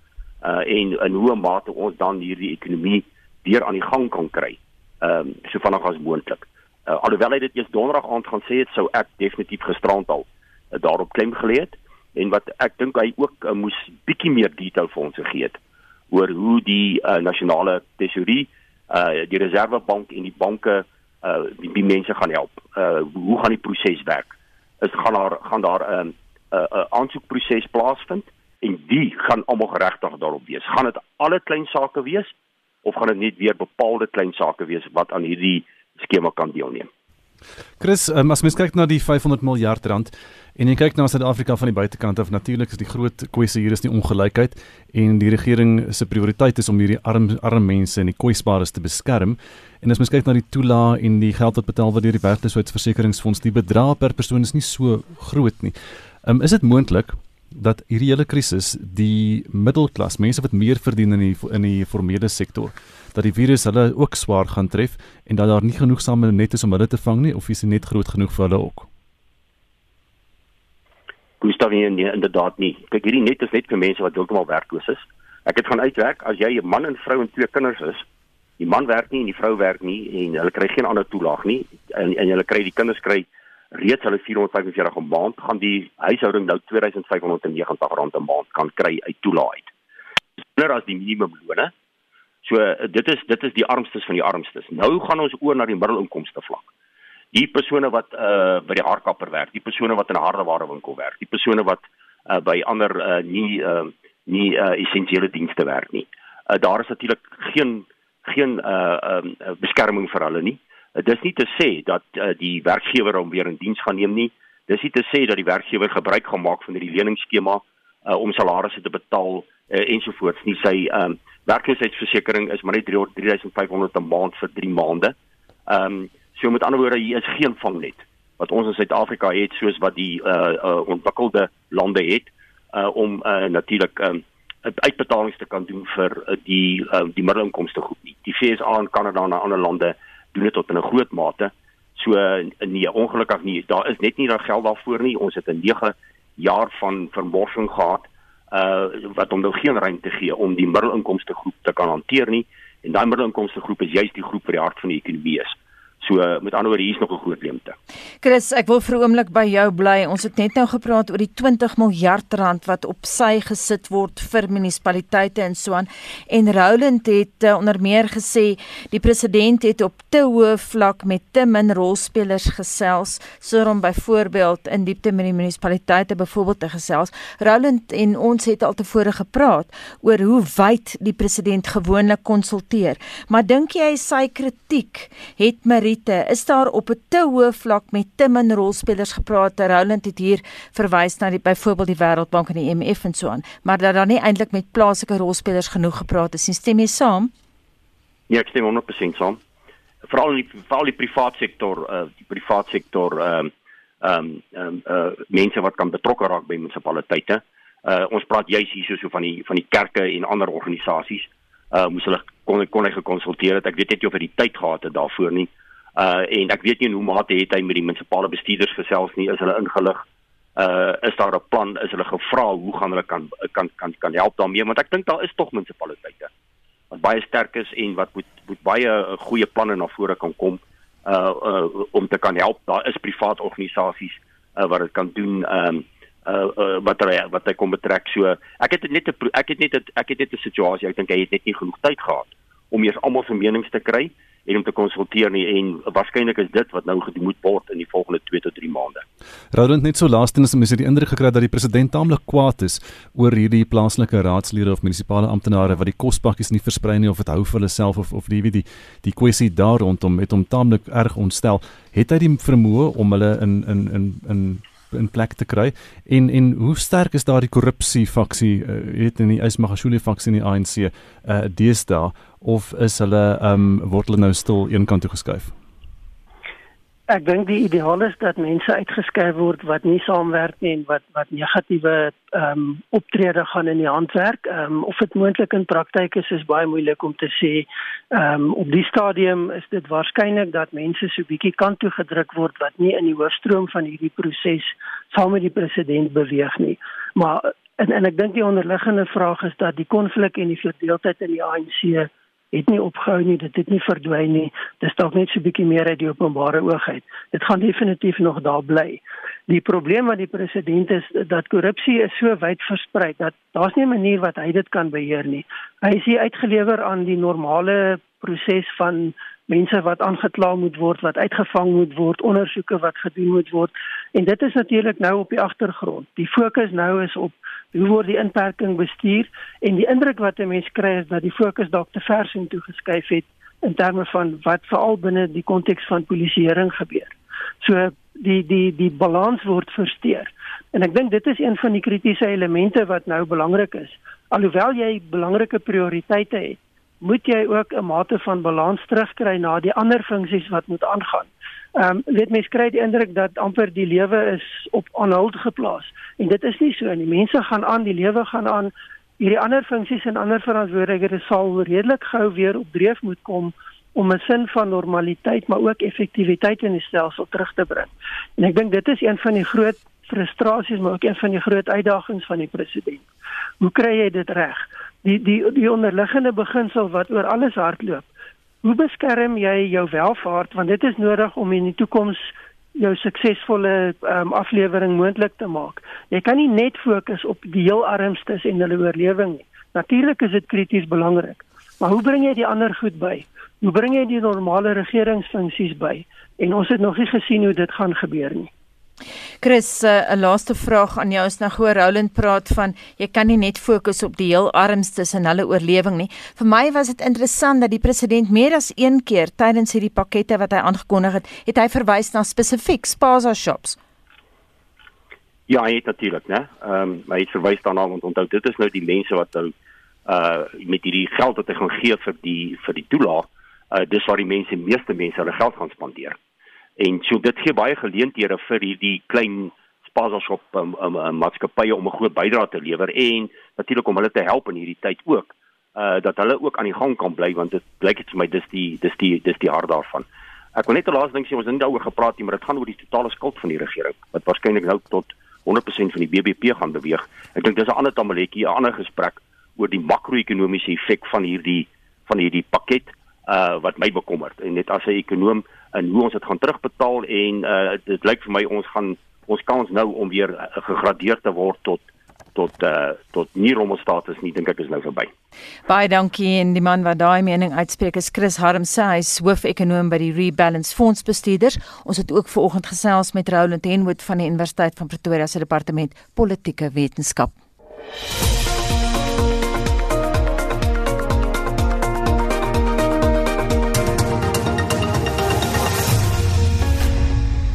uh en in hoe mate ons dan hierdie ekonomie weer aan die gang kan kry. Ehm um, so vinnig as moontlik. Uh, alhoewel hy dit eers donderdag aand gaan sê het, sou ek definitief gisterand al uh, daarop klem gelê het en wat ek dink hy ook uh, moes bietjie meer detail vir ons gegee het oor hoe die uh, nasionale tesourie, uh, die reservebank en die banke uh, die, die mense gaan help. Uh, hoe gaan die proses werk? Is gaan daar gaan daar 'n um, 'n uh, uh, aansoekproses plaasvind? en wie gaan almal geregtig daarop wees? Gaan dit alle klein sake wees of gaan dit net weer bepaalde klein sake wees wat aan hierdie skema kan deelneem? Chris, um, as mens kyk na die 500 miljard rand en jy kyk na Suid-Afrika van die buitekant af, natuurlik is die groot kwessie hier is die ongelykheid en die regering se prioriteit is om hierdie arm arm mense en die kwesbares te beskerm. En as mens kyk na die toelaag en die geld wat betaal word deur die werkloosheidsversekeringsfonds, die bedrag per persoon is nie so groot nie. Um, is dit moontlik dat hierdie hele krisis die middelklas, mense wat meer verdien in die in die formele sektor, dat die virus hulle ook swaar gaan tref en dat daar nie genoegsame net is om hulle te vang nie of is dit net groot genoeg vir hulle ook? Gustav nee, nee inderdaad nie. Kyk hierdie net is net vir mense wat heeltemal werkloos is. Ek het gaan uitwerk as jy 'n man en vrou en twee kinders is. Die man werk nie en die vrou werk nie en hulle kry geen ander toelaag nie en en hulle kry die kinders kry reeds hulle 445 'n maand gaan die huishouding nou 2590 rand 'n maand kan kry uit toelaat uit. Minder as die minimumlone. So dit is dit is die armstes van die armstes. Nou gaan ons oor na die middelinkomste vlak. Die persone wat uh by die haarkapper werk, die persone wat in 'n hardewarewinkel werk, die persone wat uh by ander uh nie uh nie uh essensiële dienste werk nie. Uh daar is natuurlik geen geen uh um uh, beskerming vir hulle nie. Uh, dis nie te sê dat uh, die werkgewer hom weer in diens gaan neem nie. Dis nie te sê dat die werkgewer gebruik gaan maak van hierdie leningsskema uh, om salarisse te betaal uh, ensovoorts nie. Sy ehm um, werkloosheidsversekering is maar net 3500 'n maand vir 3 maande. Ehm um, so met ander woorde hier is geen vangnet wat ons in Suid-Afrika het soos wat die uh, uh ontwikkelde lande het uh om uh, natuurlik um uitbetalings te kan doen vir uh, die uh, die middelinkomste groep nie. Die FSA en Kanada en ander lande doen dit tot in 'n groot mate. So nee, ongelukkig nie. Daar is net nie daai geld daarvoor nie. Ons het 'n 9 jaar van vermorsing gehad uh wat hom nou geen ruimte gee om die middelinkomste groep te kan hanteer nie. En daai middelinkomste groep is juist die groep wat die hart van die ekonomie is. So met ander woorde hier's nog 'n groot leemte. Chris, ek wil vir 'n oomblik by jou bly. Ons het net nou gepraat oor die 20 miljard rand wat op sy gesit word vir munisipaliteite en so aan. En Roland het uh, onder meer gesê die president het op te hoë vlak met te min rolspelers gesels, soos om byvoorbeeld in diepte met die munisipaliteite byvoorbeeld te gesels. Roland en ons het al tevore gepraat oor hoe wyd die president gewoonlik konsulteer. Maar dink jy sy kritiek het Marie Elite, is daar op 'n te hoë vlak met te min rolspelers gepraat. Roland het hier verwys na die byvoorbeeld die Wêreldbank en die IMF en so aan, maar dat daar nie eintlik met plaaslike rolspelers genoeg gepraat is nie. Stem jy saam? Ja, ek stem 100% saam. Veral die veral die private sektor, uh die private sektor ehm ehm ehm uh mense wat kan betrokke raak by munisipaliteite. Uh ons praat juis hier so van die van die kerke en ander organisasies. Uh moes hulle kon kon hy gekonsulteer het. Ek weet net nie of hy die tyd gehad het daarvoor nie. Uh en ek weet nie hoe mate het hy met die munisipale bestuurders gesels nie, is hulle ingelig? Uh is daar 'n plan? Is hulle gevra hoe gaan hulle kan kan kan kan help daarmee? Want ek dink daar is tog munisipaliteite wat baie sterk is en wat moet moet baie uh, goeie planne na vore kan kom uh, uh om te kan help. Daar is private organisasies uh wat dit kan doen. Um uh, uh wat hy wat hy kom betrek. So ek het net 'n ek het net ek het net 'n situasie. Ek dink hy het net nie genoeg tyd gehad om eers almal se menings te kry en om te konsulteer nie en waarskynlik is dit wat nou gedoen word in die volgende 2 tot 3 maande. Roland net so laastens om mense die indruk gekry dat die president taamlik kwaad is oor hierdie plaaslike raadslede of munisipale amptenare wat die kospakkies nie versprei nie of dit hou vir hulle self of of die wie die die kwessie daar rondom met hom taamlik erg ontstel. Het hy die vermoë om hulle in in in in in plek te kry en en hoe sterk is daardie korrupsie faksie uh, weet in die Ismagashule faksie in die ANC uh, deesdae of is hulle ehm um, word hulle nou stil eenkant toe geskuif? Ek dink die ideaal is dat mense uitgeskuif word wat nie saamwerk nie en wat wat negatiewe ehm um, optrede gaan in die handwerk. Ehm um, of dit moontlik in praktyk is is baie moeilik om te sê. Ehm um, op die stadium is dit waarskynlik dat mense so bietjie kant toe gedruk word wat nie in die hoofstroom van hierdie proses saam met die president beweeg nie. Maar en en ek dink die onderliggende vraag is dat die konflik en die verdeeldheid in die ANC het nie opgehou nie, dit het nie verdwyn nie. Dis dalk net so 'n bietjie meer uit die openbare oog uit. Dit gaan definitief nog daar bly. Die probleem wat die president is dat korrupsie is so wyd versprei dat daar's nie 'n manier wat hy dit kan beheer nie. Hy is hier uitgelewer aan die normale proses van mense wat aangekla moet word, wat uitgevang moet word, ondersoeke wat gedoen moet word. En dit is natuurlik nou op die agtergrond. Die fokus nou is op hoe word die inperking bestuur en die indruk wat 'n mens kry is dat die fokus dalk te ver sien toe geskuif het in terme van wat veral binne die konteks van polisieering gebeur. So die die die balans word versteur. En ek dink dit is een van die kritiese elemente wat nou belangrik is. Alhoewel jy belangrike prioriteite het, moet jy ook 'n mate van balans terugkry na die ander funksies wat moet aangaan. Ehm um, weet mense kry die indruk dat amper die lewe is op aanhoud geplaas en dit is nie so nie. Mense gaan aan, die lewe gaan aan. Hierdie ander funksies en ander verantwoordelikhede sal redelik gou weer op dreef moet kom om 'n sin van normaliteit maar ook effektiwiteit in die stelsel terug te bring. En ek dink dit is een van die groot frustrasies maar ook een van die groot uitdagings van die president. Hoe kry jy dit reg? Die die die onderliggende beginsel wat oor alles hardloop Hoe beskerm jy jou welvaart want dit is nodig om in die toekoms jou suksesvolle um, aflewering moontlik te maak. Jy kan nie net fokus op die heel armstes en hulle oorlewing nie. Natuurlik is dit krities belangrik. Maar hoe bring jy die ander goed by? Hoe bring jy die normale regeringsfunksies by? En ons het nog nie gesien hoe dit gaan gebeur nie. Chris, eh, 'n uh, laaste vraag aan jou. Ons nou hoor Roland praat van jy kan nie net fokus op die heel armstes en hulle oorlewing nie. Vir my was dit interessant dat die president meer as een keer tydens hierdie pakkette wat hy aangekondig het, het hy verwys na spesifiek spaza shops. Ja, hy het natuurlik, né? Ehm um, hy het verwys daarna want onthou dit is nou die mense wat nou uh met hierdie geld wat hy gaan gee vir die vir die toelaag, uh dis waar die mense meeste mense hulle geld gaan spandeer. En so dit gee baie geleenthede vir hierdie klein spasieshop um, um, um, maatskappye om 'n groot bydrae te lewer en natuurlik om hulle te help in hierdie tyd ook. Uh dat hulle ook aan die gang kan bly want dit blyk dit vir my dis die dis die dis die hart daarvan. Ek wil net die laaste ding sê ons het daaroor gepraat nie, maar dit gaan oor die totale skuld van die regering wat waarskynlik nou tot 100% van die BBP gaan beweeg. Ek dink dis 'n ander tamaletjie, 'n ander gesprek oor die makro-ekonomiese effek van hierdie van hierdie pakket uh wat my bekommerd. En net as 'n ekonom en hoe ons dit gaan terugbetaal en uh dit lyk vir my ons gaan ons kans nou om weer uh, gegradeer te word tot tot uh tot nie rommelstatus nie dink ek is nou verby. Baie dankie en die man wat daai mening uitspreek is Chris Harmse, hy is hoofekonoom by die Rebalance Fondsbestuurders. Ons het ook vanoggend gesels met Roland Henwood van die Universiteit van Pretoria se departement politieke wetenskap.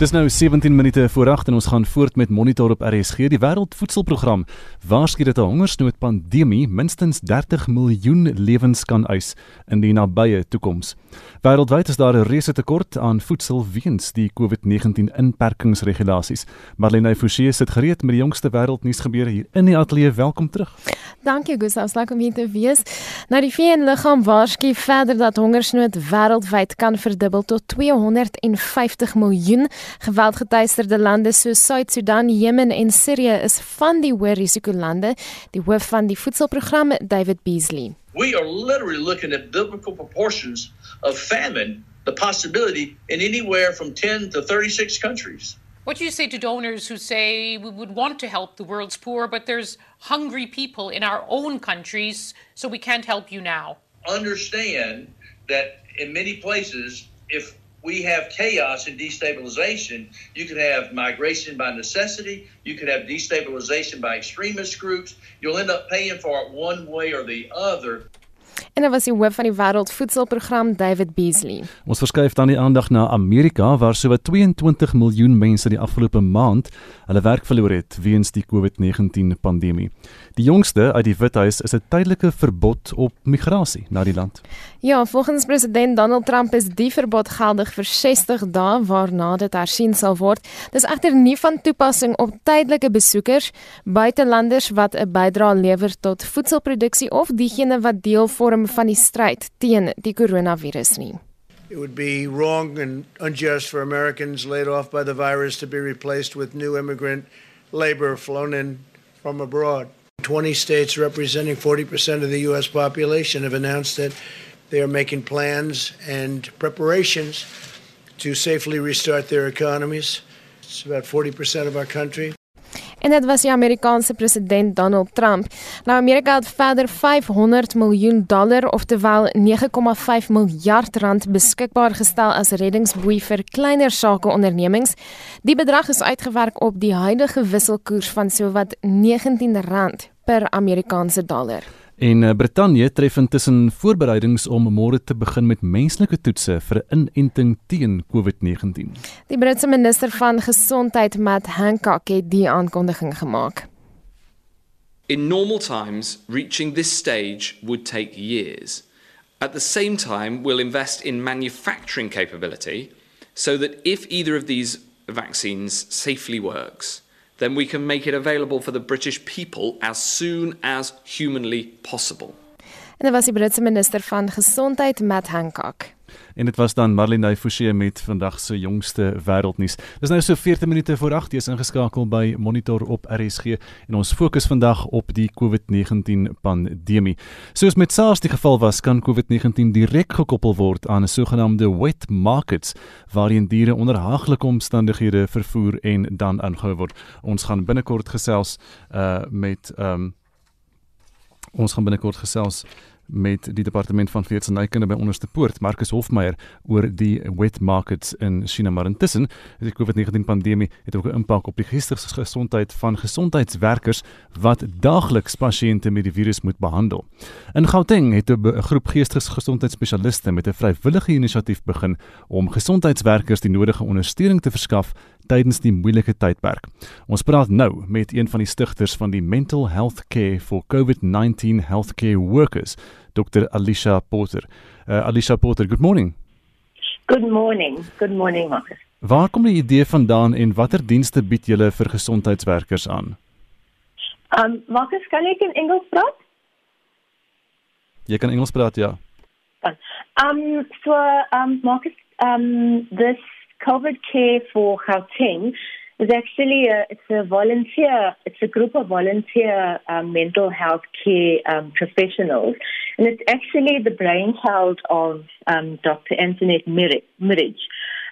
Dis nou 17 minute voor 8 en ons gaan voort met Monitor op RSG. Die Wêreldvoedselprogram waarsku dat 'n hongersnoodpandemie minstens 30 miljoen lewens kan eis in die nabye toekoms. Wêreldwyd is daar 'n reuse tekort aan voedsel weens die COVID-19 inperkingsregulasies. Marlene Forsie sit gereed met die jongste wêreldnuus gebeure hier in die ateljee. Welkom terug. Dankie Gustav, lekker om hier te wees. Nou die VN-liggaam waarsku verder dat hongersnood wêreldwyd kan verdubbel tot 250 miljoen. Geweldgetuisterde lande soos Suid-Sudan, Jemen en Sirië is van die hoë risikolande, die hoof van die voedselprogram, David Beasley. We are literally looking at biblical proportions of famine, the possibility in anywhere from 10 to 36 countries. What do you say to donors who say we would want to help the world's poor, but there's hungry people in our own countries, so we can't help you now? Understand that in many places, if we have chaos and destabilization. You could have migration by necessity. You could have destabilization by extremist groups. You'll end up paying for it one way or the other. En dit was die hoof van die Wêreldvoedselprogram, David Beasley. Ons verskuif dan die aandag na Amerika waar sowat 22 miljoen mense die afgelope maand hulle werk verloor het weens die COVID-19 pandemie. Die jongste uit die Withuis is 'n tydelike verbod op migrasie na die land. Ja, volgens president Donald Trump is die verbod geldig vir 60 dae waarna dit hersien sal word. Dis egter nie van toepassing op tydelike besoekers, buitelanders wat 'n bydrae lewer tot voedselproduksie of diegene wat deel vorm van die stryd teen die koronavirus nie. It would be wrong and unjust for Americans laid off by the virus to be replaced with new immigrant labor flown in from abroad. 20 states representing 40% of the U.S. population have announced that they are making plans and preparations to safely restart their economies. It's about 40% of our country. En dit was die Amerikaanse president Donald Trump. Nou Amerika het verder 500 miljoen dollar, oftewel 9,5 miljard rand beskikbaar gestel as reddingsboei vir kleiner sake ondernemings. Die bedrag is uitgewerk op die huidige wisselkoers van sowat R19 per Amerikaanse dollar. En uh, Brittanje tref intussen voorbereidings om môre te begin met menslike toetse vir 'n inenting teen COVID-19. Die Britse minister van Gesondheid, Matt Hancock, het die aankondiging gemaak. In normal times, reaching this stage would take years. At the same time, we'll invest in manufacturing capability so that if either of these vaccines safely works, then we can make it available for the British people as soon as humanly possible. En dit was die Britse minister van Gesondheid, Matt Hancock. En dit was dan Marlene Forsie met vandag se jongste wêreldnuus. Dis nou so 14 minute voor 8:00 is ingeskakel by Monitor op RSG en ons fokus vandag op die COVID-19 pandemie. Soos met SARS die geval was, kan COVID-19 direk gekoppel word aan 'n sogenaamde wet markets waarin diere onder haaglike omstandighede vervoer en dan aangehou word. Ons gaan binnekort gesels uh met um ons gaan binnekort gesels met die departement van veeartsenykunde by Onderste Poort, Marcus Hofmeyer, oor die wet markets in China maar intussen, die COVID-19 pandemie het ook 'n impak op die geestesgesondheid van gesondheidswerkers wat daagliks pasiënte met die virus moet behandel. In Gauteng het 'n groep geestesgesondheidsspesialiste met 'n vrywillige inisiatief begin om gesondheidswerkers die nodige ondersteuning te verskaf tydens die moeilike tydperk. Ons praat nou met een van die stigters van die Mental Health Care for COVID-19 Healthcare Workers, Dr. Alicia Porter. Uh, Alicia Porter, good morning. Good morning. Good morning, Marcus. Waar kom die idee vandaan en watter dienste bied julle vir gesondheidswerkers aan? Um Marcus, kan ek in Engels praat? Jy kan Engels praat, ja. Um so um Marcus, um this COVID care for Gauteng is actually a, it's a volunteer, it's a group of volunteer um, mental health care um, professionals. And it's actually the brainchild of um, Dr. Antoinette Mirage.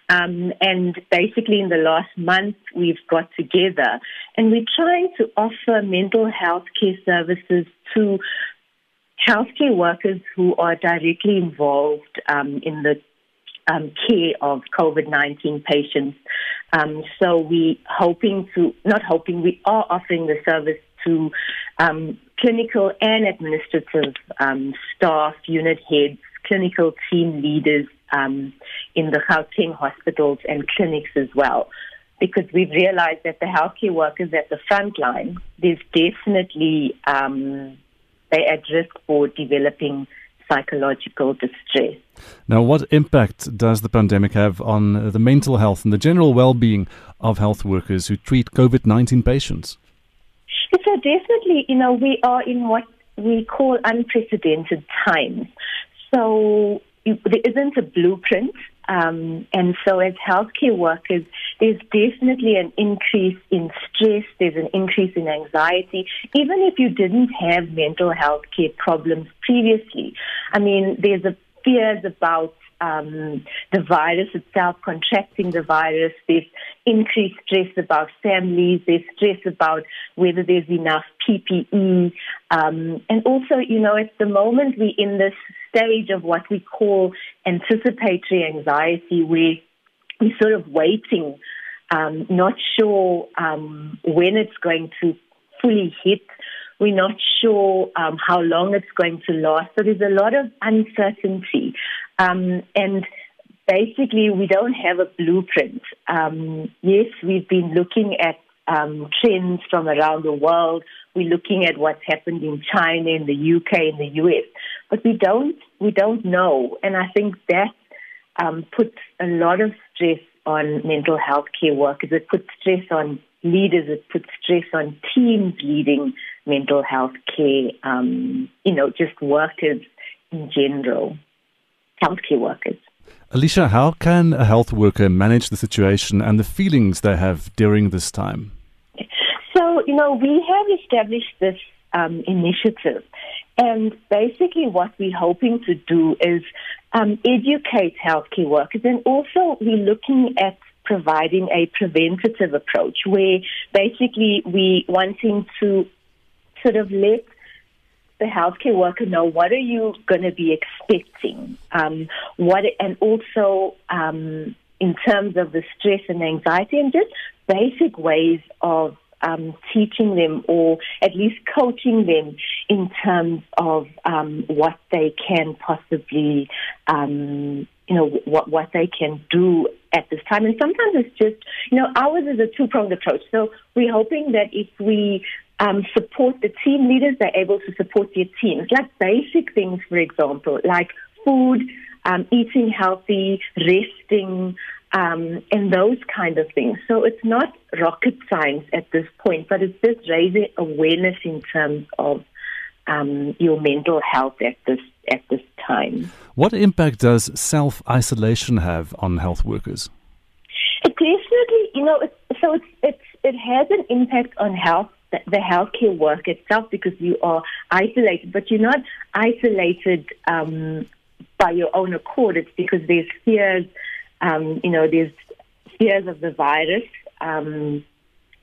Um, and basically, in the last month, we've got together and we're trying to offer mental health care services to healthcare workers who are directly involved um, in the um, care of COVID 19 patients. Um, so we hoping to, not hoping, we are offering the service to um, clinical and administrative um, staff, unit heads, clinical team leaders um, in the Gauteng hospitals and clinics as well. Because we've realized that the healthcare workers at the front line, there's definitely um, they're at risk for developing psychological distress. Now, what impact does the pandemic have on the mental health and the general well being of health workers who treat COVID 19 patients? So, definitely, you know, we are in what we call unprecedented times. So, there isn't a blueprint. Um, and so, as healthcare workers, there's definitely an increase in stress, there's an increase in anxiety. Even if you didn't have mental health care problems previously, I mean, there's a fears about um, the virus itself, contracting the virus. There's increased stress about families. There's stress about whether there's enough PPE. Um, and also, you know, at the moment we're in this stage of what we call anticipatory anxiety, where we're sort of waiting, um, not sure um, when it's going to fully hit We're not sure um, how long it's going to last. So there's a lot of uncertainty. Um, and basically, we don't have a blueprint. Um, yes, we've been looking at um, trends from around the world. We're looking at what's happened in China, in the UK, in the US, but we don't we don't know, and I think that um, puts a lot of stress on mental health care workers. It puts stress on leaders. It puts stress on teams leading mental health care. Um, you know, just workers in general, healthcare workers. Alicia, how can a health worker manage the situation and the feelings they have during this time? So, you know, we have established this um, initiative. And basically, what we're hoping to do is um, educate healthcare workers, and also we're looking at providing a preventative approach where basically we wanting to sort of let the healthcare worker know what are you going to be expecting, um, what, and also um, in terms of the stress and anxiety, and just basic ways of um, teaching them or at least coaching them in terms of um, what they can possibly, um, you know, what what they can do at this time. And sometimes it's just, you know, ours is a two pronged approach. So we're hoping that if we um, support the team leaders, they're able to support their teams, like basic things, for example, like food, um, eating healthy, resting um, and those kind of things. So it's not rocket science at this point, but it's just raising awareness in terms of um, your mental health at this at this time. What impact does self isolation have on health workers? It definitely, you know, so it's, it's it has an impact on health the healthcare work itself because you are isolated, but you're not isolated um, by your own accord. It's because there's fears um, you know, there's fears of the virus. Um,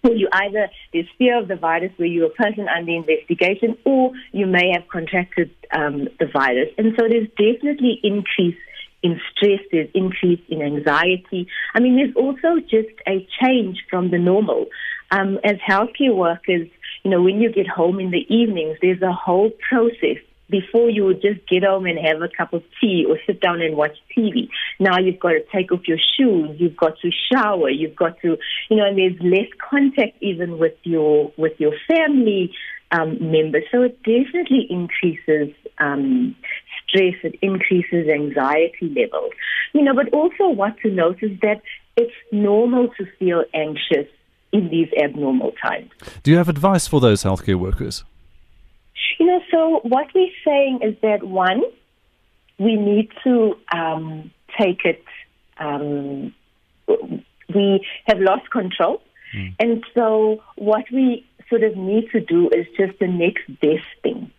you either there's fear of the virus where you're a person under investigation, or you may have contracted um, the virus, and so there's definitely increase in stress, there's increase in anxiety. I mean, there's also just a change from the normal. Um, as healthcare workers, you know, when you get home in the evenings, there's a whole process before you would just get home and have a cup of tea or sit down and watch TV. Now you've got to take off your shoes, you've got to shower, you've got to, you know, and there's less contact even with your with your family um, members. So it definitely increases um, stress, it increases anxiety levels. You know, but also what to note is that it's normal to feel anxious in these abnormal times. Do you have advice for those healthcare workers? You know, so what we're saying is that one, we need to um, take it. Um, we have lost control, mm. and so what we sort of need to do is just the next best thing.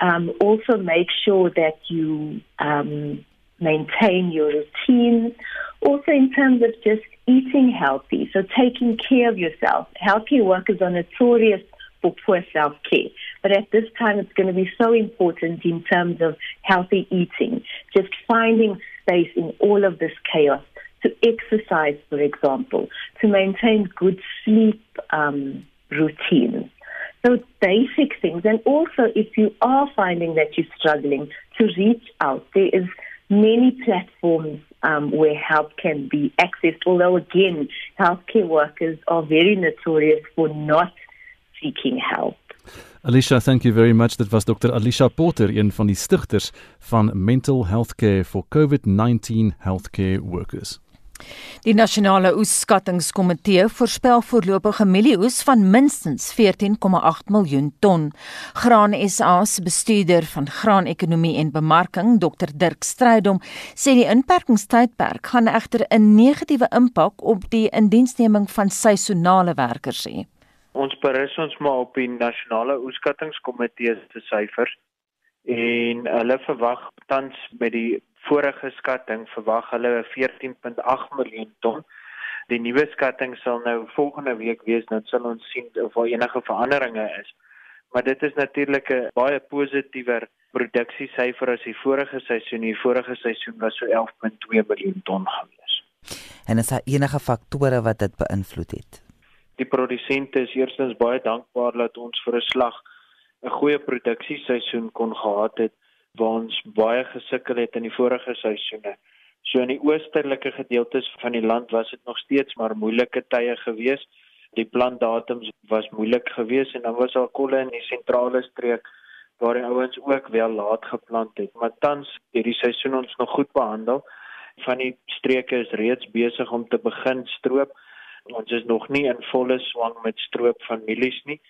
Um, also, make sure that you um, maintain your routines. Also, in terms of just eating healthy, so taking care of yourself. Healthcare workers are notorious for poor self care. But at this time, it's going to be so important in terms of healthy eating, just finding space in all of this chaos to exercise, for example, to maintain good sleep um, routines. So basic things. And also, if you are finding that you're struggling, to reach out. There is many platforms um, where help can be accessed. Although, again, healthcare workers are very notorious for not seeking help. Alicia, thank you very much. Dit was Dr. Alicia Potter, een van die stigters van Mental Healthcare for COVID-19 Healthcare Workers. Die nasionale oesskattingskomitee voorspel voorlopige mielieoes van minstens 14,8 miljoen ton. Graan SA se bestuurder van graanekonomie en bemarking, Dr Dirk Strydom, sê die inperkingstydperk gaan egter 'n negatiewe impak op die indiensneming van seisonale werkers hê. Ons berus ons maar op die nasionale oeskattingskomitee se syfers en hulle verwag tans met die vorige skatting verwag hulle 14.8 miljoen ton. Die nuwe skatting sal nou volgende week wees, dan sal ons sien of daar enige veranderinge is. Maar dit is natuurlik 'n baie positiewer produksiesyfer as die vorige seisoen. Die vorige seisoen was so 11.2 miljoen ton gewees. En is daar enige faktore wat dit beïnvloed het? Die produsente is eerstens baie dankbaar dat ons vir 'n slag 'n goeie produksieseisoen kon gehad het waar ons baie gesukkel het in die vorige seisoene. So in die oostelike gedeeltes van die land was dit nog steeds maar moeilike tye gewees. Die plantdatums was moeilik geweest en dan was daar kolle in die sentrale streek waar die ouens ook wel laat geplant het. Maar tans hierdie seisoen ons nog goed behandel. Van die streke is reeds besig om te begin stroop. Ons is nog nie in volle swang met stroop van mielies nie,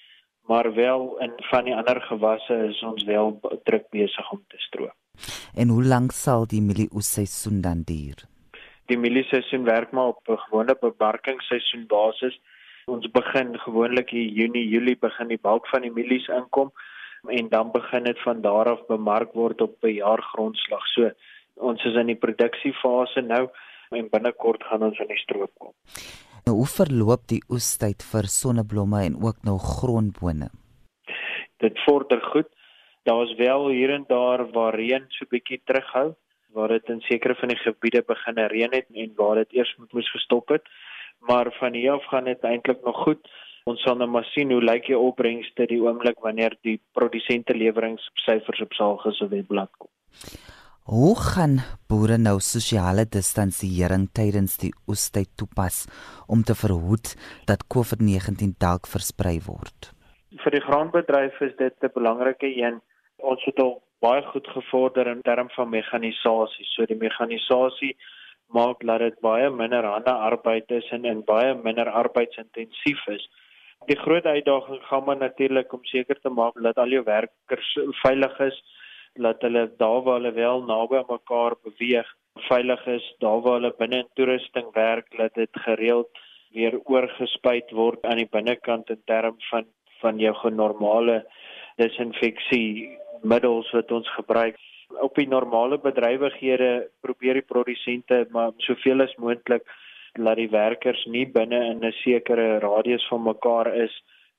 maar wel in van die ander gewasse is ons wel druk besig om te stroop. En hoe lank sal die mielieoesseisoen dan duur? Die mielieseisoen werk maar op 'n gewone bemarkingsseisoen basis. Ons begin gewoonlik in Junie, Julie begin die bulk van die mielies inkom en dan begin dit van daar af bemark word op 'n jaargrondslag. So ons is in die produksiefase nou en binnekort gaan ons in die stroop kom. Nou, hoe verloop die oestyd vir sonneblomme en ook nou grondbone? Dit vorder goed. Daar's wel hier en daar waar reën so bietjie terughou, waar dit in sekere van die gebiede begin reën het en waar dit eers moet moes gestop het. Maar van hier af gaan dit eintlik nog goed. Ons sal nou maar sien hoe lyk die opbrengste die oomblik wanneer die produsente leweringssyfers op Salge se webblad kom. Hoe gaan boere nou sosiale distansiering tydens die oestyd toepas om te verhoed dat COVID-19 dalk versprei word? Vir die graanbedryf is dit 'n belangrike een. Ons het al baie goed gevorder in terme van mekanisasie. So die mekanisasie maak dat dit baie minder hande arbeid is en en baie minder arbeidsintensief is. Die groot uitdaging gaan maar natuurlik om seker te maak dat al jou werkers veilig is, dat hulle daar waar hulle wel naby aan mekaar beweeg, veilig is, daar waar hulle binne in toerusting werk, dat dit gereeld weer oorgespuit word aan die binnekant in term van van jou normale desinfeksie middels wat ons gebruik op die normale bedrywighede probeer die produsente maar soveel as moontlik laat die werkers nie binne in 'n sekere radius van mekaar is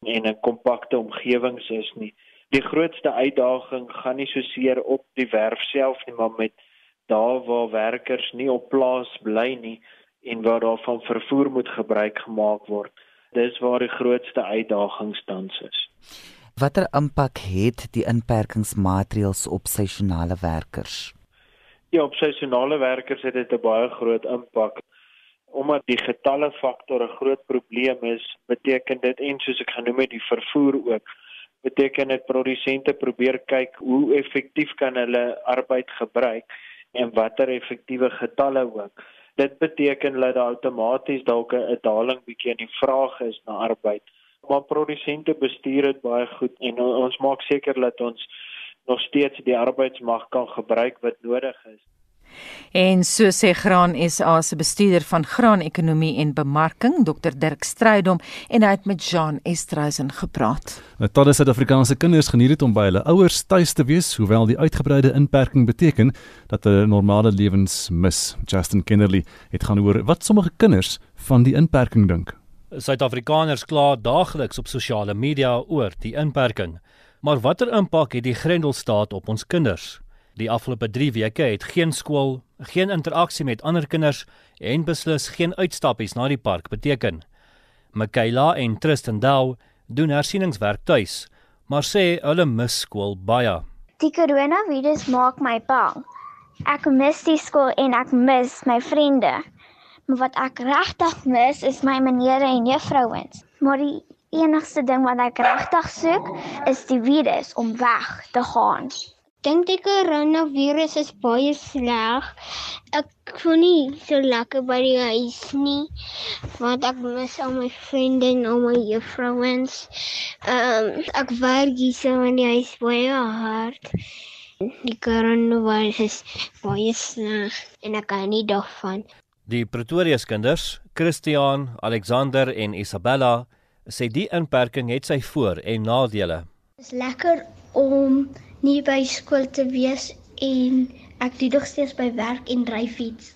en 'n kompakte omgewings is nie. Die grootste uitdaging gaan nie so seer op die werf self nie, maar met daar waar werkers nie op plaas bly nie en waar daar van vervoer moet gebruik gemaak word. Dis waar die grootste uitdaging tans is. Watter impak het die inperkingsmaatreëls op seisonale werkers? Ja, op seisonale werkers het dit 'n baie groot impak omdat die getalle faktor 'n groot probleem is, beteken dit en soos ek genoem het, die vervoer ook beteken dit produsente probeer kyk hoe effektief kan hulle arbeid gebruik en watter effektiewe getalle ook. Dit beteken dat daar outomaties dalk 'n daling bietjie in die vraag is na arbeid. Maar produsente bestuur dit baie goed en ons maak seker dat ons nog steeds die arbeidsmag kan gebruik wat nodig is. En so sê Graan SA se bestuurder van graanekonomie en bemarking, Dr Dirk Strydom, en hy het met Jean Estreisen gepraat. Nou, Talle Suid-Afrikaanse kinders geniet dit om by hulle ouers tuis te wees, hoewel die uitgebreide inperking beteken dat hulle normale lewens mis. Justin Kennerly het gaan hoor wat sommige kinders van die inperking dink. Suid-Afrikaners kla daagliks op sosiale media oor die inperking. Maar watter impak het die Grendelstaat op ons kinders? Die afgelope 3 weke het geen skool, geen interaksie met ander kinders en beslis geen uitstappies na die park beteken. Michaela en Tristan Dow doen hersieningswerk tuis, maar sê hulle mis skool baie. Die koronavirus maak my bang. Ek mis die skool en ek mis my vriende. Maar wat ek regtig mis is my meneere en juffrouens. Maar die enigste ding wat ek regtig soek is die virus om weg te gaan dink die koronavirus is baie sleg. Ek voel nie so lekker by die huis nie want ek mis al my vriende en al my juffrouens. Ehm um, ek werk hier so in die huis baie hard. Die koronavirus is baie sleg en ek kan nie daarvan. Die Pretoria se kinders, Christian, Alexander en Isabella, sê die inperking het sy voor- en nadele. Dit is lekker om nie by skool te wees en ek doen nog steeds by werk en ry fiets.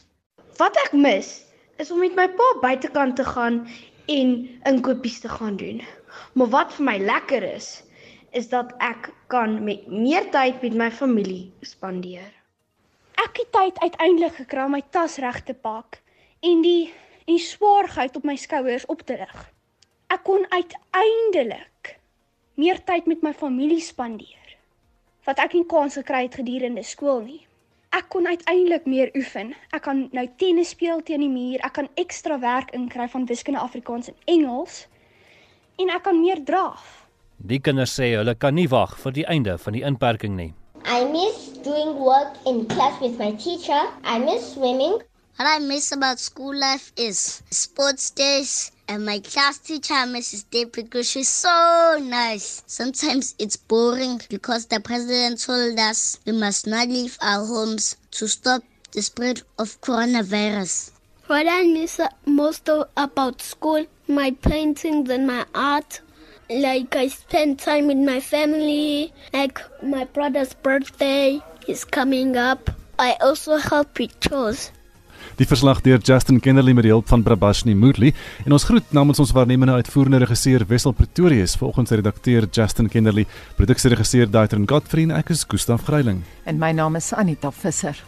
Wat ek mis is om met my pa buitekant te gaan en inkopies te gaan doen. Maar wat vir my lekker is, is dat ek kan met meer tyd met my familie spandeer. Ek het tyd uiteindelik gekry om my tas reg te pak en die en die swaarheid op my skouers op te lig. Ek kon uiteindelik meer tyd met my familie spandeer wat ek nie kans gekry het gedurende skool nie. Ek kon uiteindelik meer oefen. Ek kan nou tennis speel teen die muur. Ek kan ekstra werk inkry van wiskunde, Afrikaans en Engels. En ek kan meer draf. Die kinders sê hulle kan nie wag vir die einde van die inperking nie. I miss doing work in class with my teacher. I miss swimming. What I miss about school life is sports days and my class teacher Mrs. Day because she's so nice. Sometimes it's boring because the president told us we must not leave our homes to stop the spread of coronavirus. What I miss most about school, my paintings and my art. Like I spend time with my family, like my brother's birthday is coming up. I also help with chores. Die verslag deur Justin Kennerly met die hulp van Prabashni Moodley en ons groet namens ons waarnemende uitvoerende regisseur Wessel Pretorius volgens redakteur Justin Kennerly, produksieregisseur Daitron Godfrey en ek is Gustaf Greiling. En my naam is Anita Visser.